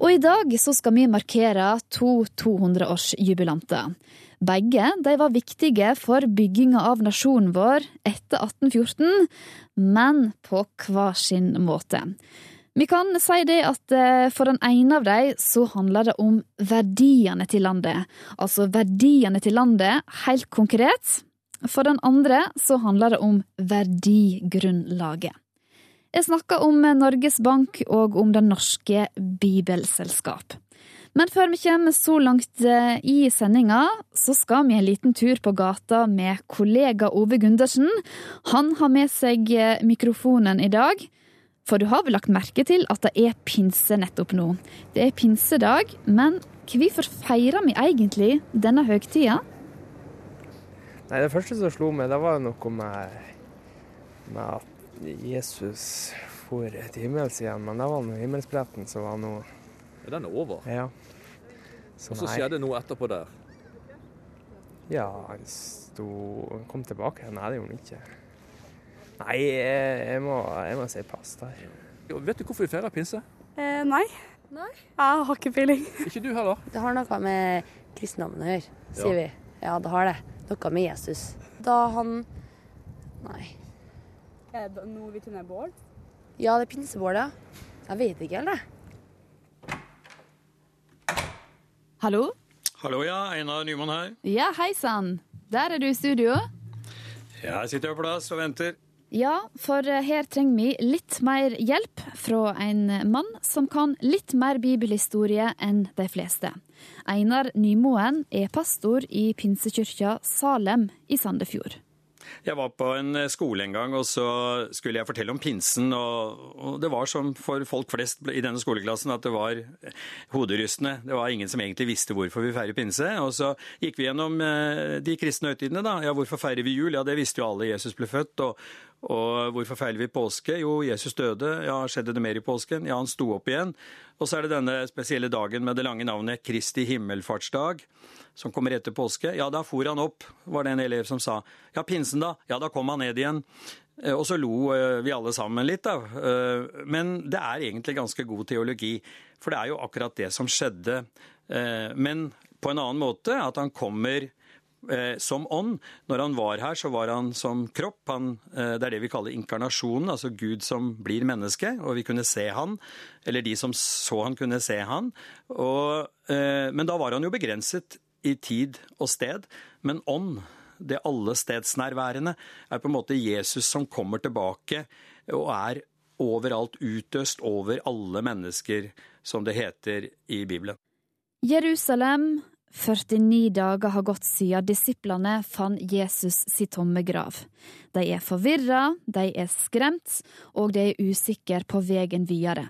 Og i dag så skal vi markere to 200-årsjubilanter. Begge de var viktige for bygginga av nasjonen vår etter 1814, men på hver sin måte. Vi kan si det at eh, for den ene av dem så handler det om verdiene til landet. Altså verdiene til landet helt konkret. For den andre så handler det om verdigrunnlaget. Jeg snakker om Norges Bank og om Det norske bibelselskap. Men før vi kommer så langt eh, i sendinga, så skal vi en liten tur på gata med kollega Ove Gundersen. Han har med seg eh, mikrofonen i dag. For du har vel lagt merke til at det er pinse nettopp nå. Det er pinsedag, men hvorfor feirer vi egentlig denne høgtida? Nei, Det første som slo meg, det var noe med, med at Jesus for et himmels igjen. Men det var nå himmelsbretten som var noe Ja, Den er over. Ja. Så Og så skjedde noe etterpå der. Ja, han sto han kom tilbake. Nei, det gjorde han ikke. Nei, jeg, jeg, må, jeg må si pass der. Ja, Vet du hvorfor vi feirer pinse? Eh, nei. Jeg har ikke peiling. Ikke du heller? Det har noe med kristendommen å gjøre, sier Ja. vi. Ja, det har det. Noe med Jesus. Da han Nei. Er det noe vi tenner bål? Ja, det er pinsebål, ja. Jeg vet ikke helt, jeg. Hallo? Hallo, ja. Einar Nyman her. Ja, hei sann. Der er du i studio. Ja, Jeg sitter på plass og venter. Ja, for her trenger vi litt mer hjelp fra en mann som kan litt mer bibelhistorie enn de fleste. Einar Nymoen er pastor i pinsekirka Salem i Sandefjord. Jeg var på en skole en gang, og så skulle jeg fortelle om pinsen. Og, det var som for folk flest i denne skoleklassen at det var hoderystende. Det var ingen som egentlig visste hvorfor vi feirer pinse. Og så gikk vi gjennom eh, de kristne høytidene. da. Ja, hvorfor feirer vi jul? Ja, det visste jo alle. Jesus ble født. og og hvorfor feirer vi påske? Jo, Jesus døde. Ja, skjedde det mer i påsken? Ja, han sto opp igjen. Og så er det denne spesielle dagen med det lange navnet Kristi himmelfartsdag, som kommer etter påske. Ja, da for han opp, var det en elev som sa. Ja, pinsen da? Ja, da kom han ned igjen. Eh, Og så lo eh, vi alle sammen litt, da. Eh, Men det er egentlig ganske god teologi. For det er jo akkurat det som skjedde. Men på en annen måte, at han kommer som ånd. Når han var her, så var han som kropp. Han, det er det vi kaller inkarnasjonen, altså Gud som blir menneske. Og vi kunne se han, eller de som så han, kunne se han. Og, men da var han jo begrenset i tid og sted. Men ånd, det allestedsnærværende, er på en måte Jesus som kommer tilbake og er overalt utøst over alle mennesker, som det heter i Bibelen. Jerusalem, 49 dager har gått siden disiplene fant Jesus si tomme grav. De er forvirra, de er skremt, og de er usikre på veien videre.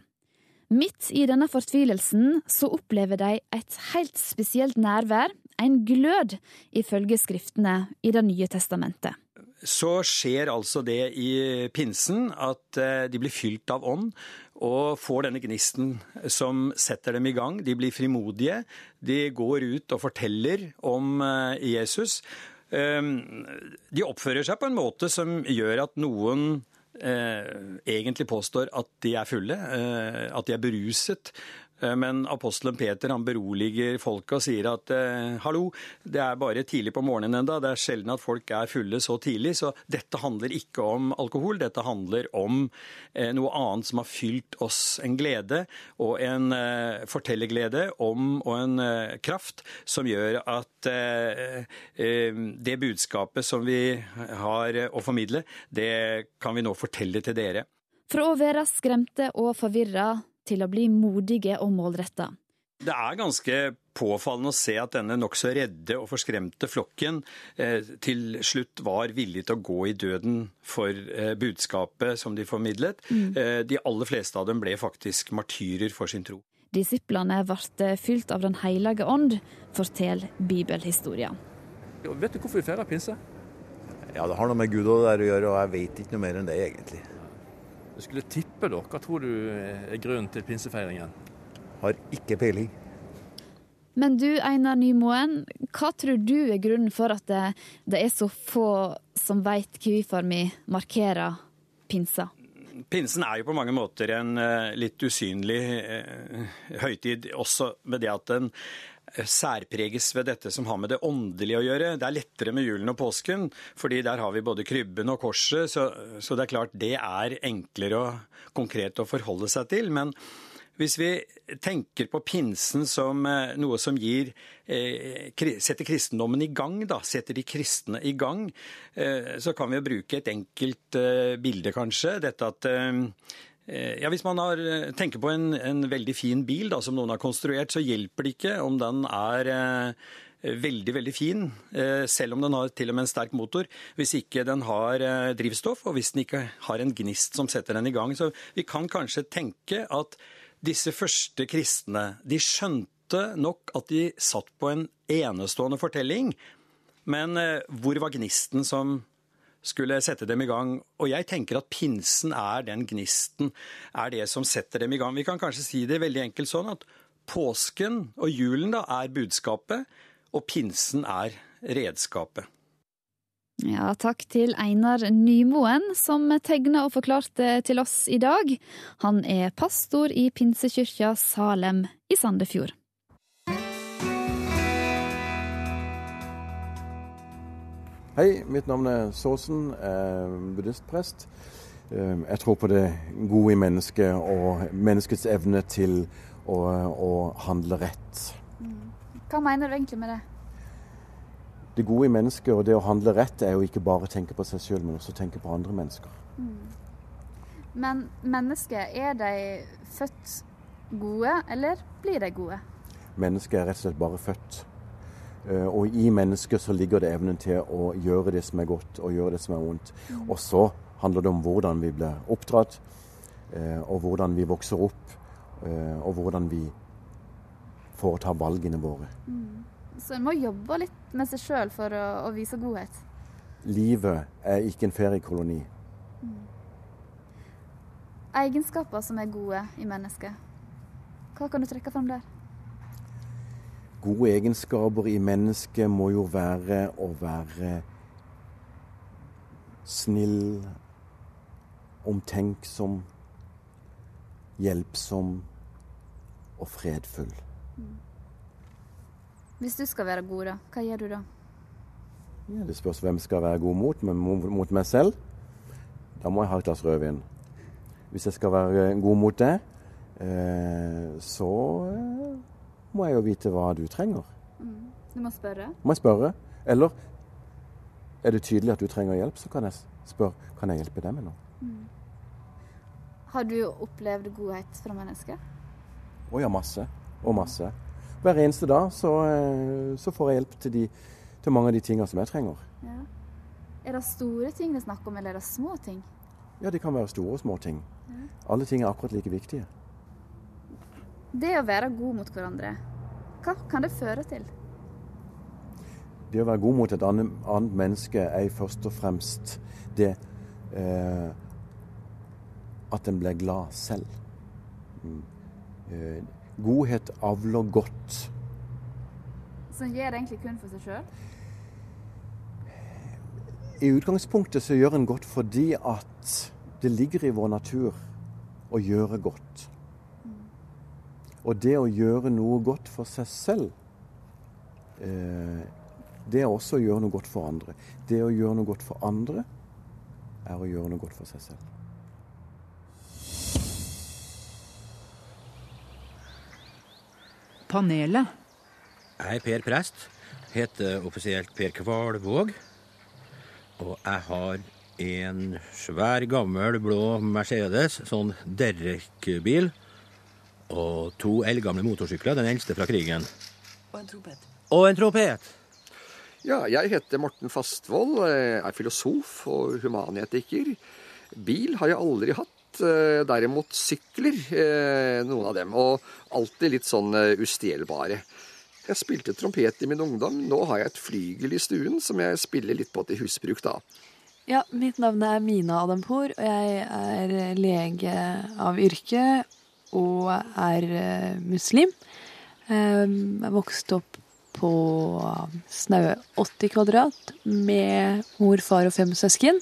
Midt i denne fortvilelsen så opplever de et helt spesielt nærvær, en glød, ifølge skriftene i Det nye testamentet. Så skjer altså det i pinsen at eh, de blir fylt av ånd og får denne gnisten som setter dem i gang. De blir frimodige. De går ut og forteller om eh, Jesus. Eh, De oppfører seg på en måte som gjør at noen egentlig påstår at de er fulle, eh, at de er beruset. Eh, Men apostelen Peter han beroliger folket og sier at eh, hallo, det er bare tidlig på morgenen enda, det er sjelden at folk er fulle så tidlig, så dette handler ikke om alkohol, dette handler om eh, noe annet som har fylt oss. En glede og en fortellerglede om og en kraft som gjør at det budskapet som vi har å formidle, det kan vi nå fortelle til dere. Fra å være skremte og forvirra til å bli modige og målretta. Det er ganske påfallende å se at denne nokså redde og forskremte flokken eh, til slutt var villig til å gå i døden for eh, budskapet som de formidlet. Eh, de aller fleste av dem ble faktisk martyrer for sin tro. Disiplene ble fylt av Den hellige ånd, forteller bibelhistorien. Vet du hvorfor vi feirer pinse? Ja, det har noe med Gud og det der å gjøre, og jeg vet ikke noe mer enn det, egentlig. Du skulle tippe, da. Hva tror du er grunnen til pinsefeiringen? Har ikke peiling. Men du, Einar Nymoen, hva tror du er grunnen for at det, det er så få som veit hvorfor vi markerer pinsa? Pinsen er jo på mange måter en eh, litt usynlig eh, høytid, også med det at den særpreges ved dette som har med det åndelige å gjøre. Det er lettere med julen og påsken, fordi der har vi både krybben og korset, så, så det er klart det er enklere og konkret å forholde seg til. Men hvis vi tenker på pinsen som eh, noe som gir, eh, setter kristendommen i gang, da, setter de kristne i gang, eh, så kan vi jo bruke et enkelt eh, bilde, kanskje. Dette at eh, ja, Hvis man har, eh, tenker på en, en, veldig fin bil da, som noen har konstruert, så hjelper det ikke om den er veldig, veldig fin, selv om den har til og med en sterk motor, hvis ikke den har drivstoff, og hvis den ikke har en gnist som setter den i gang. Så vi kan kanskje tenke at disse første kristne de skjønte nok at de satt på en enestående fortelling, men eh, hvor var gnisten som skulle sette dem i gang? Og jeg tenker at pinsen er den gnisten, er det som setter dem i gang. Vi kan kanskje si det veldig enkelt sånn at påsken og julen da er budskapet, og pinsen er redskapet. Ja, takk til Einar Nymoen, som tegna og forklarte til oss i dag. Han er pastor i pinsekirka Salem i Sandefjord. Hei, mitt navn er Såsen, buddhistprest. Ehm, jeg tror på det gode i mennesket og menneskets evne til å, å handle rett. Hva mener du egentlig med det? det gode i mennesket og det å handle rett er jo ikke bare å tenke på seg sjøl, men også tenke på andre mennesker. Mm. Men mennesker, er de født gode, eller blir de gode? Mennesket er rett og slett bare født. Eh, og i mennesket så ligger det evnen til å gjøre det som er godt, og gjøre det som er vondt. Mm. Og så handler det om hvordan vi blir oppdratt, eh, og hvordan vi vokser opp, eh, og hvordan vi foretar valgene våre. Mm. Så en må jobbe litt med seg sjøl for å, å, vise godhet. Livet er ikke en feriekoloni. Mm. Egenskaper som er gode i mennesket. Hva kan du trekke fram der? Gode egenskaper i mennesket må jo være å være snill, omtenksom, hjelpsom og fredfull. Hvis du skal være god, da, hva gjør du da? Ja, det spørs hvem skal være god mot, men mot meg selv. Da må jeg ha et glass rødvin. Hvis jeg skal være god mot deg, eh, så eh, må jeg jo vite hva du trenger. Mm. Du må spørre? Må jeg spørre. Eller er det tydelig at du trenger hjelp, så kan jeg spørre kan jeg hjelpe deg med noe. Mm. Har du opplevd godhet fra mennesker? Å ja, masse. Og masse hver eneste dag så, eh, så, får jeg hjelp til, de, til mange av de tingene som jeg trenger. Ja. Er det store ting det er snakk om, eller er det små ting? Ja, det kan være store og små ting. Ja. Alle ting er akkurat like viktige. Det å være god mot hverandre, hva kan det føre til? Det å være god mot et annet, annet menneske er først og fremst det eh, at en blir glad selv. Mm. Eh, Godhet avler godt. Så en gjør det egentlig kun for seg sjøl? I utgangspunktet så gjør en godt fordi at det ligger i vår natur å gjøre godt. Og det å gjøre noe godt for seg selv, eh, det er også å gjøre noe godt for andre. Det å gjøre noe godt for andre er å gjøre noe godt for seg selv. Panelet. Jeg er Per Prest. Heter offisielt Per Kvalvåg. Og jeg har en svær, gammel blå Mercedes, sånn Derrick-bil. Og to eldgamle motorsykler, den eldste fra krigen. Og en trompet. Og en trompet. Ja, jeg heter Morten Fastvold, er filosof og humanetiker. Bil har jeg aldri hatt. Eh, derimot sykler, eh, noen av dem. Og alltid litt sånn eh, ustjelbare. Jeg spilte trompet i min ungdom. Nå har jeg et flygel i stuen som jeg spiller litt på til husbruk, da. Ja, mitt navn er Mina Adampour, og jeg er lege av yrke og er muslim. Jeg vokste opp på snaue 80 kvadrat med mor, far og fem søsken.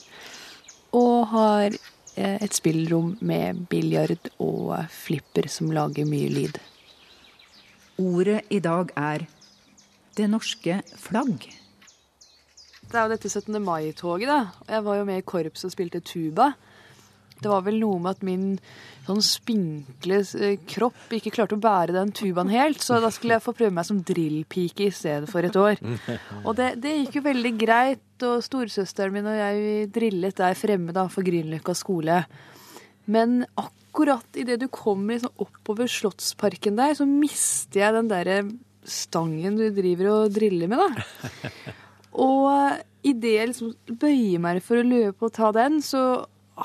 Og har eh, et spillrom med biljard og flipper som lager mye lyd. Ordet i dag er det norske flagg. Det er jo dette 17. mai-toget, da. Jeg var jo med i korps og spilte tuba. Det var vel noe med at min sånn spinkle eh, kropp ikke klarte å bære den tubaen helt, så da skulle jeg få prøve meg som drillpike i stedet for et år. Og det, det gikk jo veldig greit, og storesøsteren min og jeg drillet der fremme da for Grünerløkka skole. Men akkurat idet du kommer liksom oppover Slottsparken der, så mister jeg den derre stangen du driver og driller med, da. Og idet jeg liksom bøyer meg for å løpe og ta den, så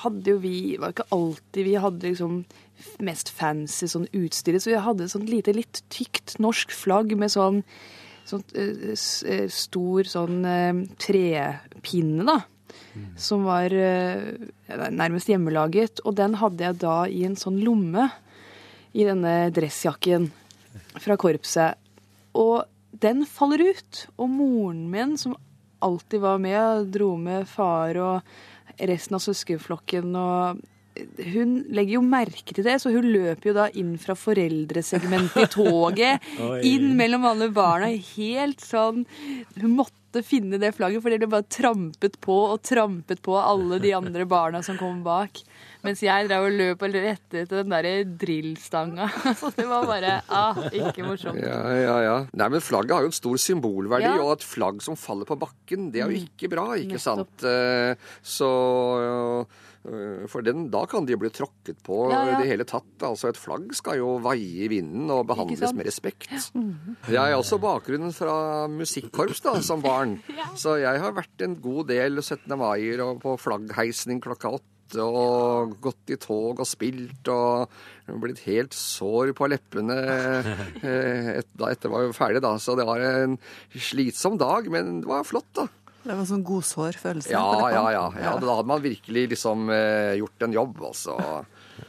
hadde jo vi Det var ikke alltid vi hadde liksom mest fancy sånn utstyr, så vi hadde sånn lite, litt tykt norsk flagg med sånn, sånn stor sånn eh, trepinne, da. Som var nærmest hjemmelaget. Og den hadde jeg da i en sånn lomme i denne dressjakken fra korpset. Og den faller ut. Og moren min, som alltid var med, dro med far og resten av søskenflokken og hun legger jo merke til det, så hun løper jo da inn fra foreldresegmentet i toget. Inn mellom alle barna. Helt sånn Hun måtte finne det flagget, for det ble bare trampet på og trampet på alle de andre barna som kom bak. Mens jeg drev og løp og lette etter den derre drillstanga. Så det var bare ah, ikke morsomt. Ja, ja, ja. Nei, men Flagget har jo en stor symbolverdi, Ja. og et flagg som faller på bakken, det er jo Mm. ikke bra, ikke Nettopp. sant? Eh, Så øh, For den, da kan de jo bli tråkket på Ja, ja. det hele tatt. Altså Et flagg skal jo veie i vinden og behandles med respekt. Jeg har også bakgrunnen fra musikkorps da, som barn, så jeg har vært en god del 17. maier og på flaggheisning klokka åtte. Og gått i tog og spilt og blitt helt sår på leppene Etter et, da etter var jo ferdig, da. Så det var en slitsom dag, men det var flott, da. Det var sånn godsår følelse? Ja, ja, ja. ja da hadde man virkelig liksom eh, gjort en jobb, altså.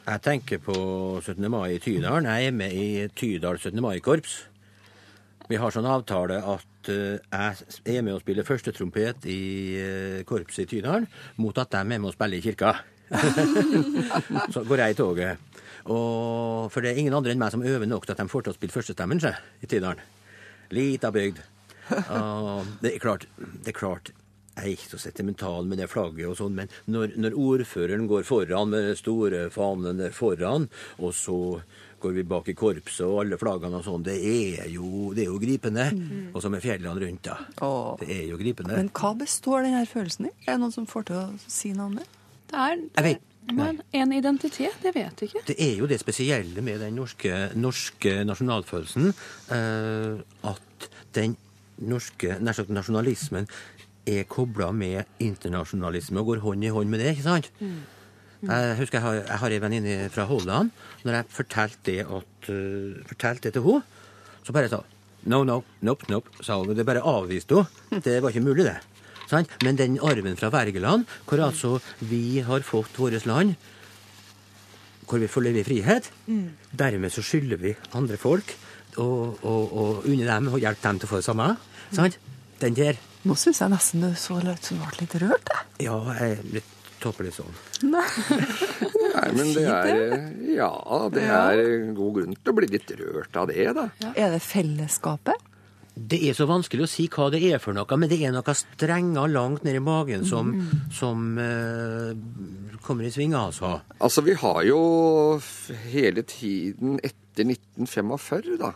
Jeg tenker på 17. mai i Tydalen. Jeg er med i Tydal 17. mai-korps. Vi har sånn avtale at eh, jeg er med og spiller førstetrompet i eh, korpset i Tydalen, mot at de er med og spiller i kirka. Så går jeg i toget. Og, for det er ingen andre enn meg som øver nok til at de får til å spille førstestemmen seg, i Tydalen. Lita bygd. Og det er klart, det er klart jeg er ikke så sentimental med det flagget og sånn, men når, når ordføreren går foran med den store fanen der foran, og så går vi bak i korpset og alle flaggene og sånn, det er jo, det er jo gripende. Mm. Og så med fjellene rundt, da. Åh. Det er jo gripende. Men hva består den her følelsen i? Er det noen som får til å si noe om det? Det er Jeg vet. men en identitet. Jeg vet ikke. Det er jo det spesielle med den norske, norske nasjonalfølelsen, Uh, at den norske nasjonalismen er kobla med internasjonalisme og går hånd i hånd med det, ikke sant? Jeg husker jeg har, jeg har en venninne fra Holland. Når jeg fortalte det, at, uh, fortalte det til henne, så bare sa No, no, nope, nope, sa hun. Det bare avviste hun. Det var ikke mulig, det. Sant? Men den arven fra Wergeland, hvor altså vi har fått vårt land, hvor vi får leve i frihet, dermed så skylder vi andre folk og, og, og unne dem og hjelpe dem til å få det samme. Sant? Den der Nå syns jeg nesten du så ut som du ble litt rørt. jeg. Ja, jeg er litt tåpelig sånn. Nei, men det er Ja, det er god grunn til å bli litt rørt av det, da. Er det fellesskapet? Det er så vanskelig å si hva det er for noe, men det er noe strenger langt nedi i magen som, som eh, kommer i svinga, altså. Altså, vi har jo hele tiden etter 1945, da,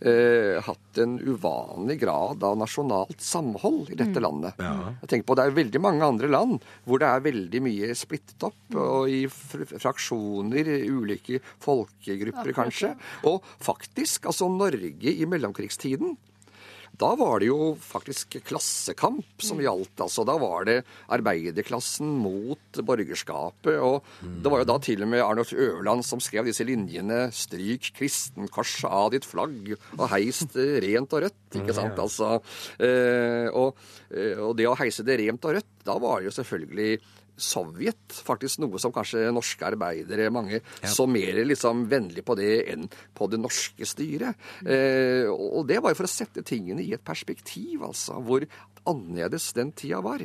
eh, hatt en uvanlig grad av nasjonalt samhold i dette landet. Jeg tenker på, Det er veldig mange andre land hvor det er veldig mye splittet opp, og i fr fraksjoner, ulike folkegrupper kanskje. Og faktisk, altså Norge i mellomkrigstiden da var det jo faktisk klassekamp som gjaldt. altså Da var det arbeiderklassen mot borgerskapet. Og det var jo da til og med Arnulf Øverland som skrev disse linjene 'Stryk kristenkorset av ditt flagg og heis det rent og rødt'. ikke sant? Altså, eh, og, eh, og det å heise det rent og rødt, da var det jo selvfølgelig Sovjet faktisk noe som kanskje norske arbeidere mange så mer liksom vennlig på det enn på det norske styret. Eh, og det var jo for å sette tingene i et perspektiv, altså, hvor annerledes den tida var.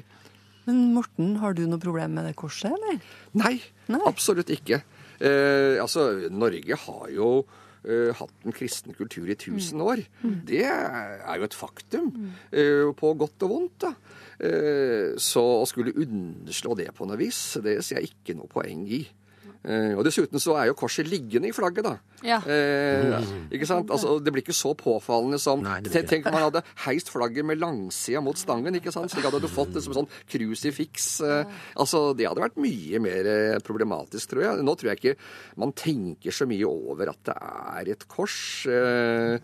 Men Morten, har du noe problem med det korset, eller? Nei, absolutt ikke. Eh, altså, Norge har jo eh, hatt en kristen kultur i tusen år. Det er jo et faktum. eh, på godt og vondt, da. Eh, så å skulle underslå det på noe vis, det ser jeg ikke noe poeng i. Eh, og Dessuten så er jo korset liggende i flagget, da. Ja. Eh, ikke sant? Altså, det blir ikke så påfallende som Nei. Tenk om man hadde heist flagget med langsida mot stangen, ikke sant? slik hadde du fått det som en sånn krusifiks. Eh, altså, det hadde vært mye mer problematisk, tror jeg. Nå tror jeg ikke man tenker så mye over at det er et kors. Eh,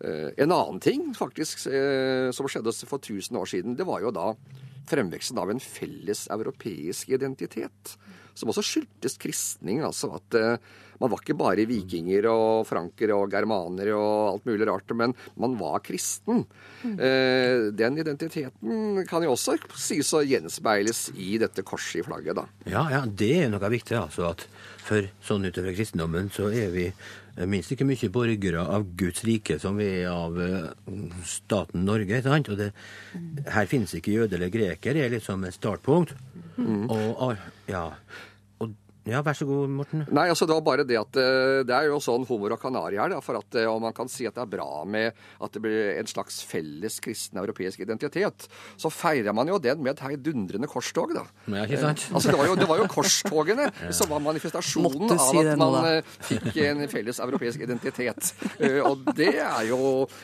en annen ting faktisk eh, som skjedde for 1000 år siden, det var jo da fremveksten av en felles europeisk identitet. Som også skyldtes kristning. altså at eh, Man var ikke bare vikinger og frankere og germanere og alt mulig rart, men man var kristen. Eh, den identiteten kan jo også sies å gjenspeiles i dette korset i flagget, da. Ja, ja, det er noe viktig. altså at For sånn utover kristendommen så er vi eh, minst ikke mye borgere av Guds rike som vi er av eh, staten Norge. sant? Og det, Her finnes ikke jøde eller greker, det er liksom et startpunkt. Og, ah, ja. Ja, vær så god, Morten. Nei, altså det var bare det at eh, det er jo sånn humor og kanari her, da, for at eh, om man kan si at det er bra med at det blir en slags felles kristen europeisk identitet, så feirer man jo den med et heidundrende korstog, da. Ja, ikke sant? Eh, altså det var jo, det var jo korstogene som var manifestasjonen si av at det nå, man da. eh, fikk en felles europeisk identitet. Og det er jo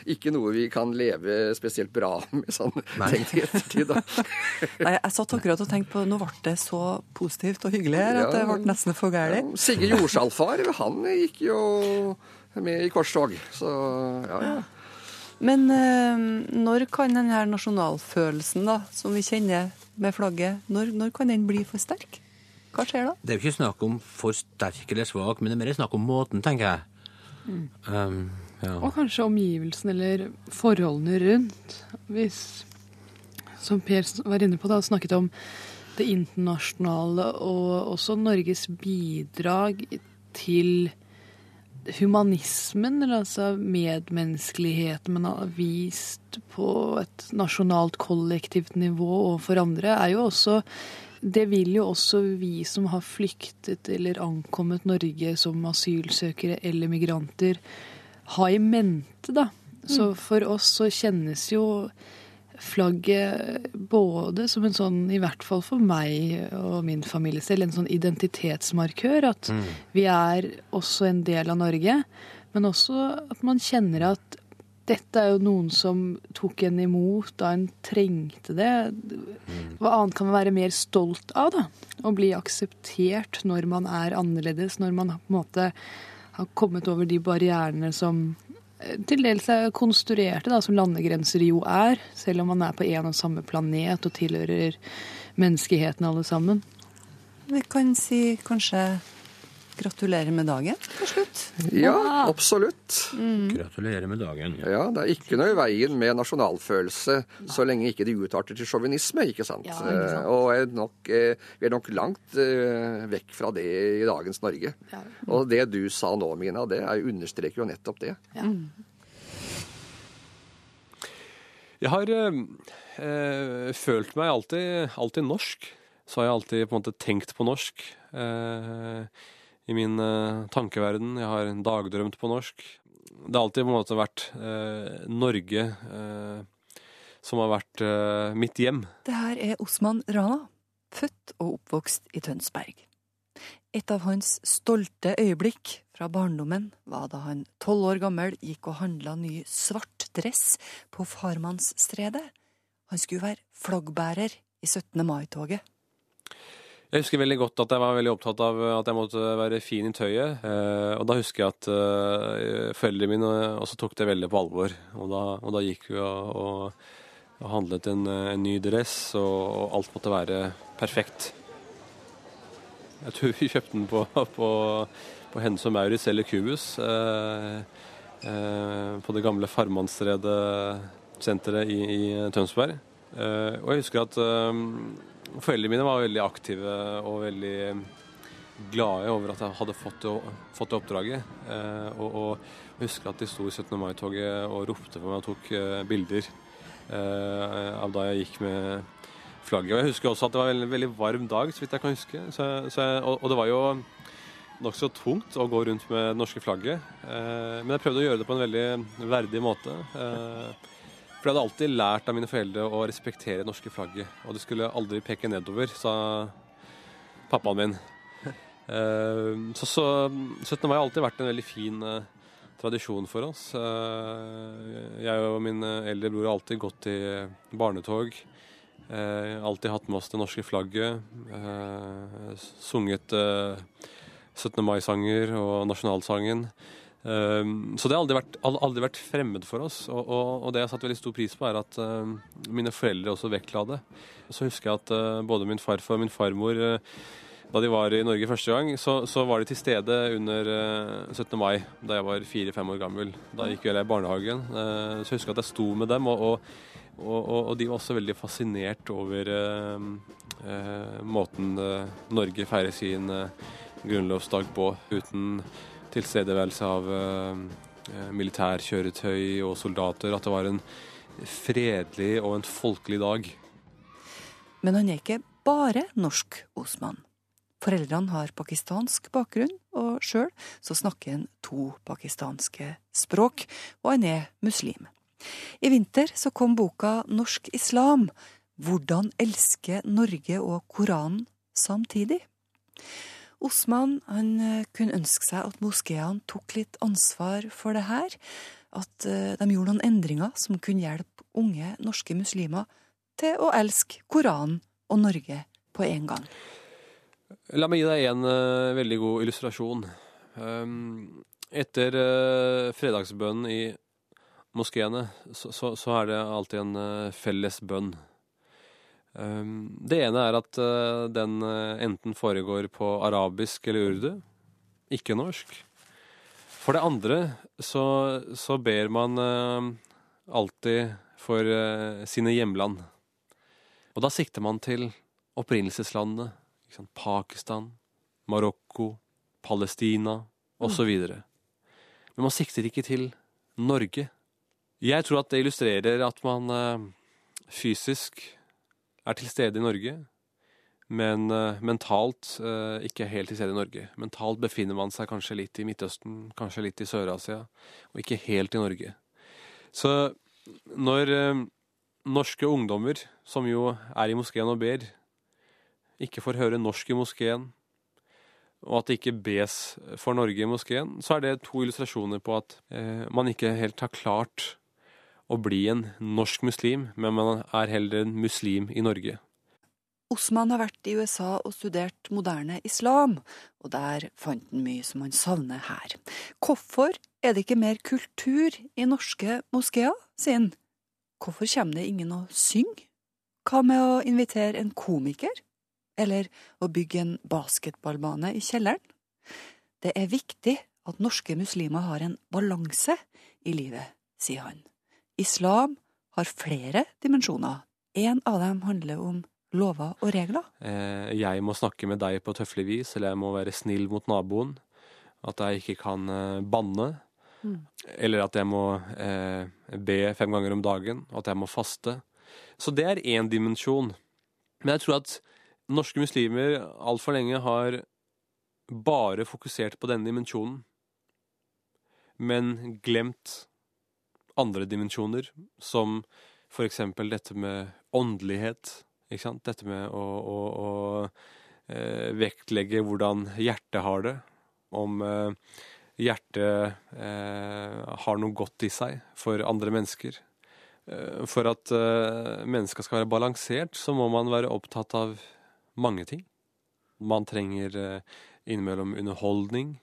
ikke noe vi kan leve spesielt bra med sånn Nei. tenkt i ettertid, da. Nei, jeg satt akkurat og tenkte på Nå ble det så positivt og hyggelig her at det ble nesten for gærent. Sigge Jordsalfar, han gikk jo med i korstog, så ja, ja. Men eh, når kan denne nasjonalfølelsen da, som vi kjenner med flagget, når, når kan den bli for sterk? Hva skjer da? Det er jo ikke snakk om for sterk eller svak, men det er mer snakk om måten, tenker jeg. Um, ja. Og kanskje omgivelsen eller forholdene rundt. Hvis, som Per var inne på, da, snakket om det internasjonale og også Norges bidrag til humanismen, eller altså medmenneskeligheten har vist på et nasjonalt, kollektivt nivå overfor andre, er jo også det vil jo også vi som har flyktet eller ankommet Norge som asylsøkere eller migranter, ha i mente, da. Så for oss så kjennes jo flagget både som en sånn, i hvert fall for meg og min familie selv, en sånn identitetsmarkør. At Mm. vi er også en del av Norge. Men også at man kjenner at dette er jo noen som tok en imot da en trengte det. Hva annet kan man være mer stolt av, da? Å bli akseptert når man er annerledes, når man på en måte har kommet over de barrierene som til dels er konstruerte, da, som landegrenser jo er, selv om man er på en og samme planet og tilhører menneskeheten alle sammen. Vi kan si kanskje gratulerer med dagen til slutt. Ja, absolutt. Gratulerer med dagen. Ja, det er ikke noe i veien med nasjonalfølelse så lenge ikke det utarter til sjåvinisme, ikke sant? Ja, ikke sant. Eh, Og er nok, eh, vi er nok langt eh, vekk fra det i dagens Norge. Og det du sa nå, Mina, det er, understreker jo nettopp det. Jeg har eh, eh, følt meg alltid, alltid norsk. Så har jeg alltid på en måte tenkt på norsk eh, i min uh, tankeverden. Jeg har dagdrømt på norsk. Det har alltid på en måte vært uh, Norge uh, som har vært mitt hjem. Det her er Osman Rana, født og oppvokst i Tønsberg. Et av hans stolte øyeblikk fra barndommen var da han tolv år gammel gikk og handla ny svart dress på Farmannsstredet. Han skulle være flaggbærer i 17. mai-toget. Jeg husker veldig godt at jeg var veldig opptatt av at jeg måtte være fin i tøyet. Eh, og da husker jeg at eh, foreldrene mine også tok det veldig på alvor. Og da, og da gikk vi og, og, handlet en, en ny dress, og, og alt måtte være perfekt. Jeg tror vi kjøpte den på, på, på Hennes og Maurits eller Cubus. Eh, eh, på det gamle Farmannsredet senteret i, i Tønsberg. Eh, og jeg husker at eh, foreldrene mine var veldig aktive og veldig glade over at jeg hadde fått det, oppdraget. Eh, og, og jeg husker at de sto i 17. mai-toget og ropte på meg og tok eh, bilder eh, av da jeg gikk med flagget. Og jeg husker også at det var en veldig, veldig varm dag, så vidt jeg kan huske. Så, så jeg, og, og det var jo nokså tungt å gå rundt med det norske flagget. Men jeg prøvde å gjøre det på en veldig verdig måte. For jeg hadde alltid lært av mine foreldre å respektere det norske flagget. Og det skulle aldri peke nedover, sa pappaen min. Eh, så, så 17. mai har alltid vært en veldig fin eh, tradisjon for oss. Eh, jeg og min eldre bror har alltid gått i barnetog. Alltid hatt med oss det norske flagget. Sunget eh, 17. mai-sanger og nasjonalsangen. Um, så det har aldri vært, aldri vært, fremmed for oss. Og, og, og, det jeg har satt veldig stor pris på, er at uh, mine foreldre også vektla det. Så husker jeg at uh, både min farfar og min farmor, uh, da de var i Norge første gang, så, så var de til stede under 17. mai da jeg var fire-fem år gammel. Da gikk jeg i barnehagen. så jeg husker at jeg sto med dem, og, og de var også veldig fascinert over måten Norge feirer sin grunnlovsdag på uten tilstedeværelse av uh, militærkjøretøy og soldater. At det var en fredelig og en folkelig dag. Men han er ikke bare norsk, Osman. Foreldrene har pakistansk bakgrunn, og sjøl så snakker han to pakistanske språk, og han er muslim. I vinter så kom boka Norsk islam hvordan elske Norge og Koranen samtidig. Osman han eh, kunne ønske seg at moskeene tok litt ansvar for det her. At eh, de gjorde noen endringer som kunne hjelpe unge norske muslimer til å elske Koranen og Norge på en gang. La meg gi deg en uh, veldig god illustrasjon. Um, etter uh, fredagsbønnen i moskeene, så, så, så, er det alltid en uh, felles bønn det ene er at eh, den eh, enten foregår på arabisk eller urdu, ikke norsk. For det andre så, så ber man eh, alltid for sine hjemland. Og da sikter man til opprinnelseslandene. Pakistan, Marokko, Palestina osv. Men man sikter ikke til Norge. Jeg tror at det illustrerer at man fysisk er til stede i Norge, men uh, mentalt uh, ikke helt til stede i Norge. Mentalt befinner man seg kanskje litt i Midtøsten, kanskje litt i Sør-Asia, og ikke helt i Norge. Så når uh, norske ungdommer, som jo er i moskeen og ber, ikke får høre norsk i moskeen, og at det ikke bes for Norge i moskeen, så er det to illustrasjoner på at man ikke helt har klart å bli en norsk muslim, men man er heller en muslim i Norge. Osman har vært i USA og studert moderne islam, og der fant han mye som han savner her. Hvorfor er det ikke mer kultur i norske moskeer, sier han. Hvorfor kommer det ingen og synger? Hva med å invitere en komiker? Eller å bygge en basketballbane i kjelleren? Det er viktig at norske muslimer har en balanse i livet, sier han. Islam har flere dimensjoner. En av dem handler om lover og regler. Eh, jeg må snakke med deg på tøffelig vis, eller jeg må være snill mot naboen. At jeg ikke kan eh, banne. Mm. Eller at jeg må eh, be fem ganger om dagen. At jeg må faste. Så det er én dimensjon. Men jeg tror at norske muslimer altfor lenge har bare fokusert på denne dimensjonen. Men glemt andre dimensjoner, som for eksempel dette med åndelighet. Ikke sant? Dette med å, å, å eh, vektlegge hvordan hjertet har det. Om eh, hjertet eh, har noe godt i seg for andre mennesker. Eh, for at eh, mennesket skal være balansert, så må man være opptatt av mange ting. Man trenger eh, innimellom underholdning.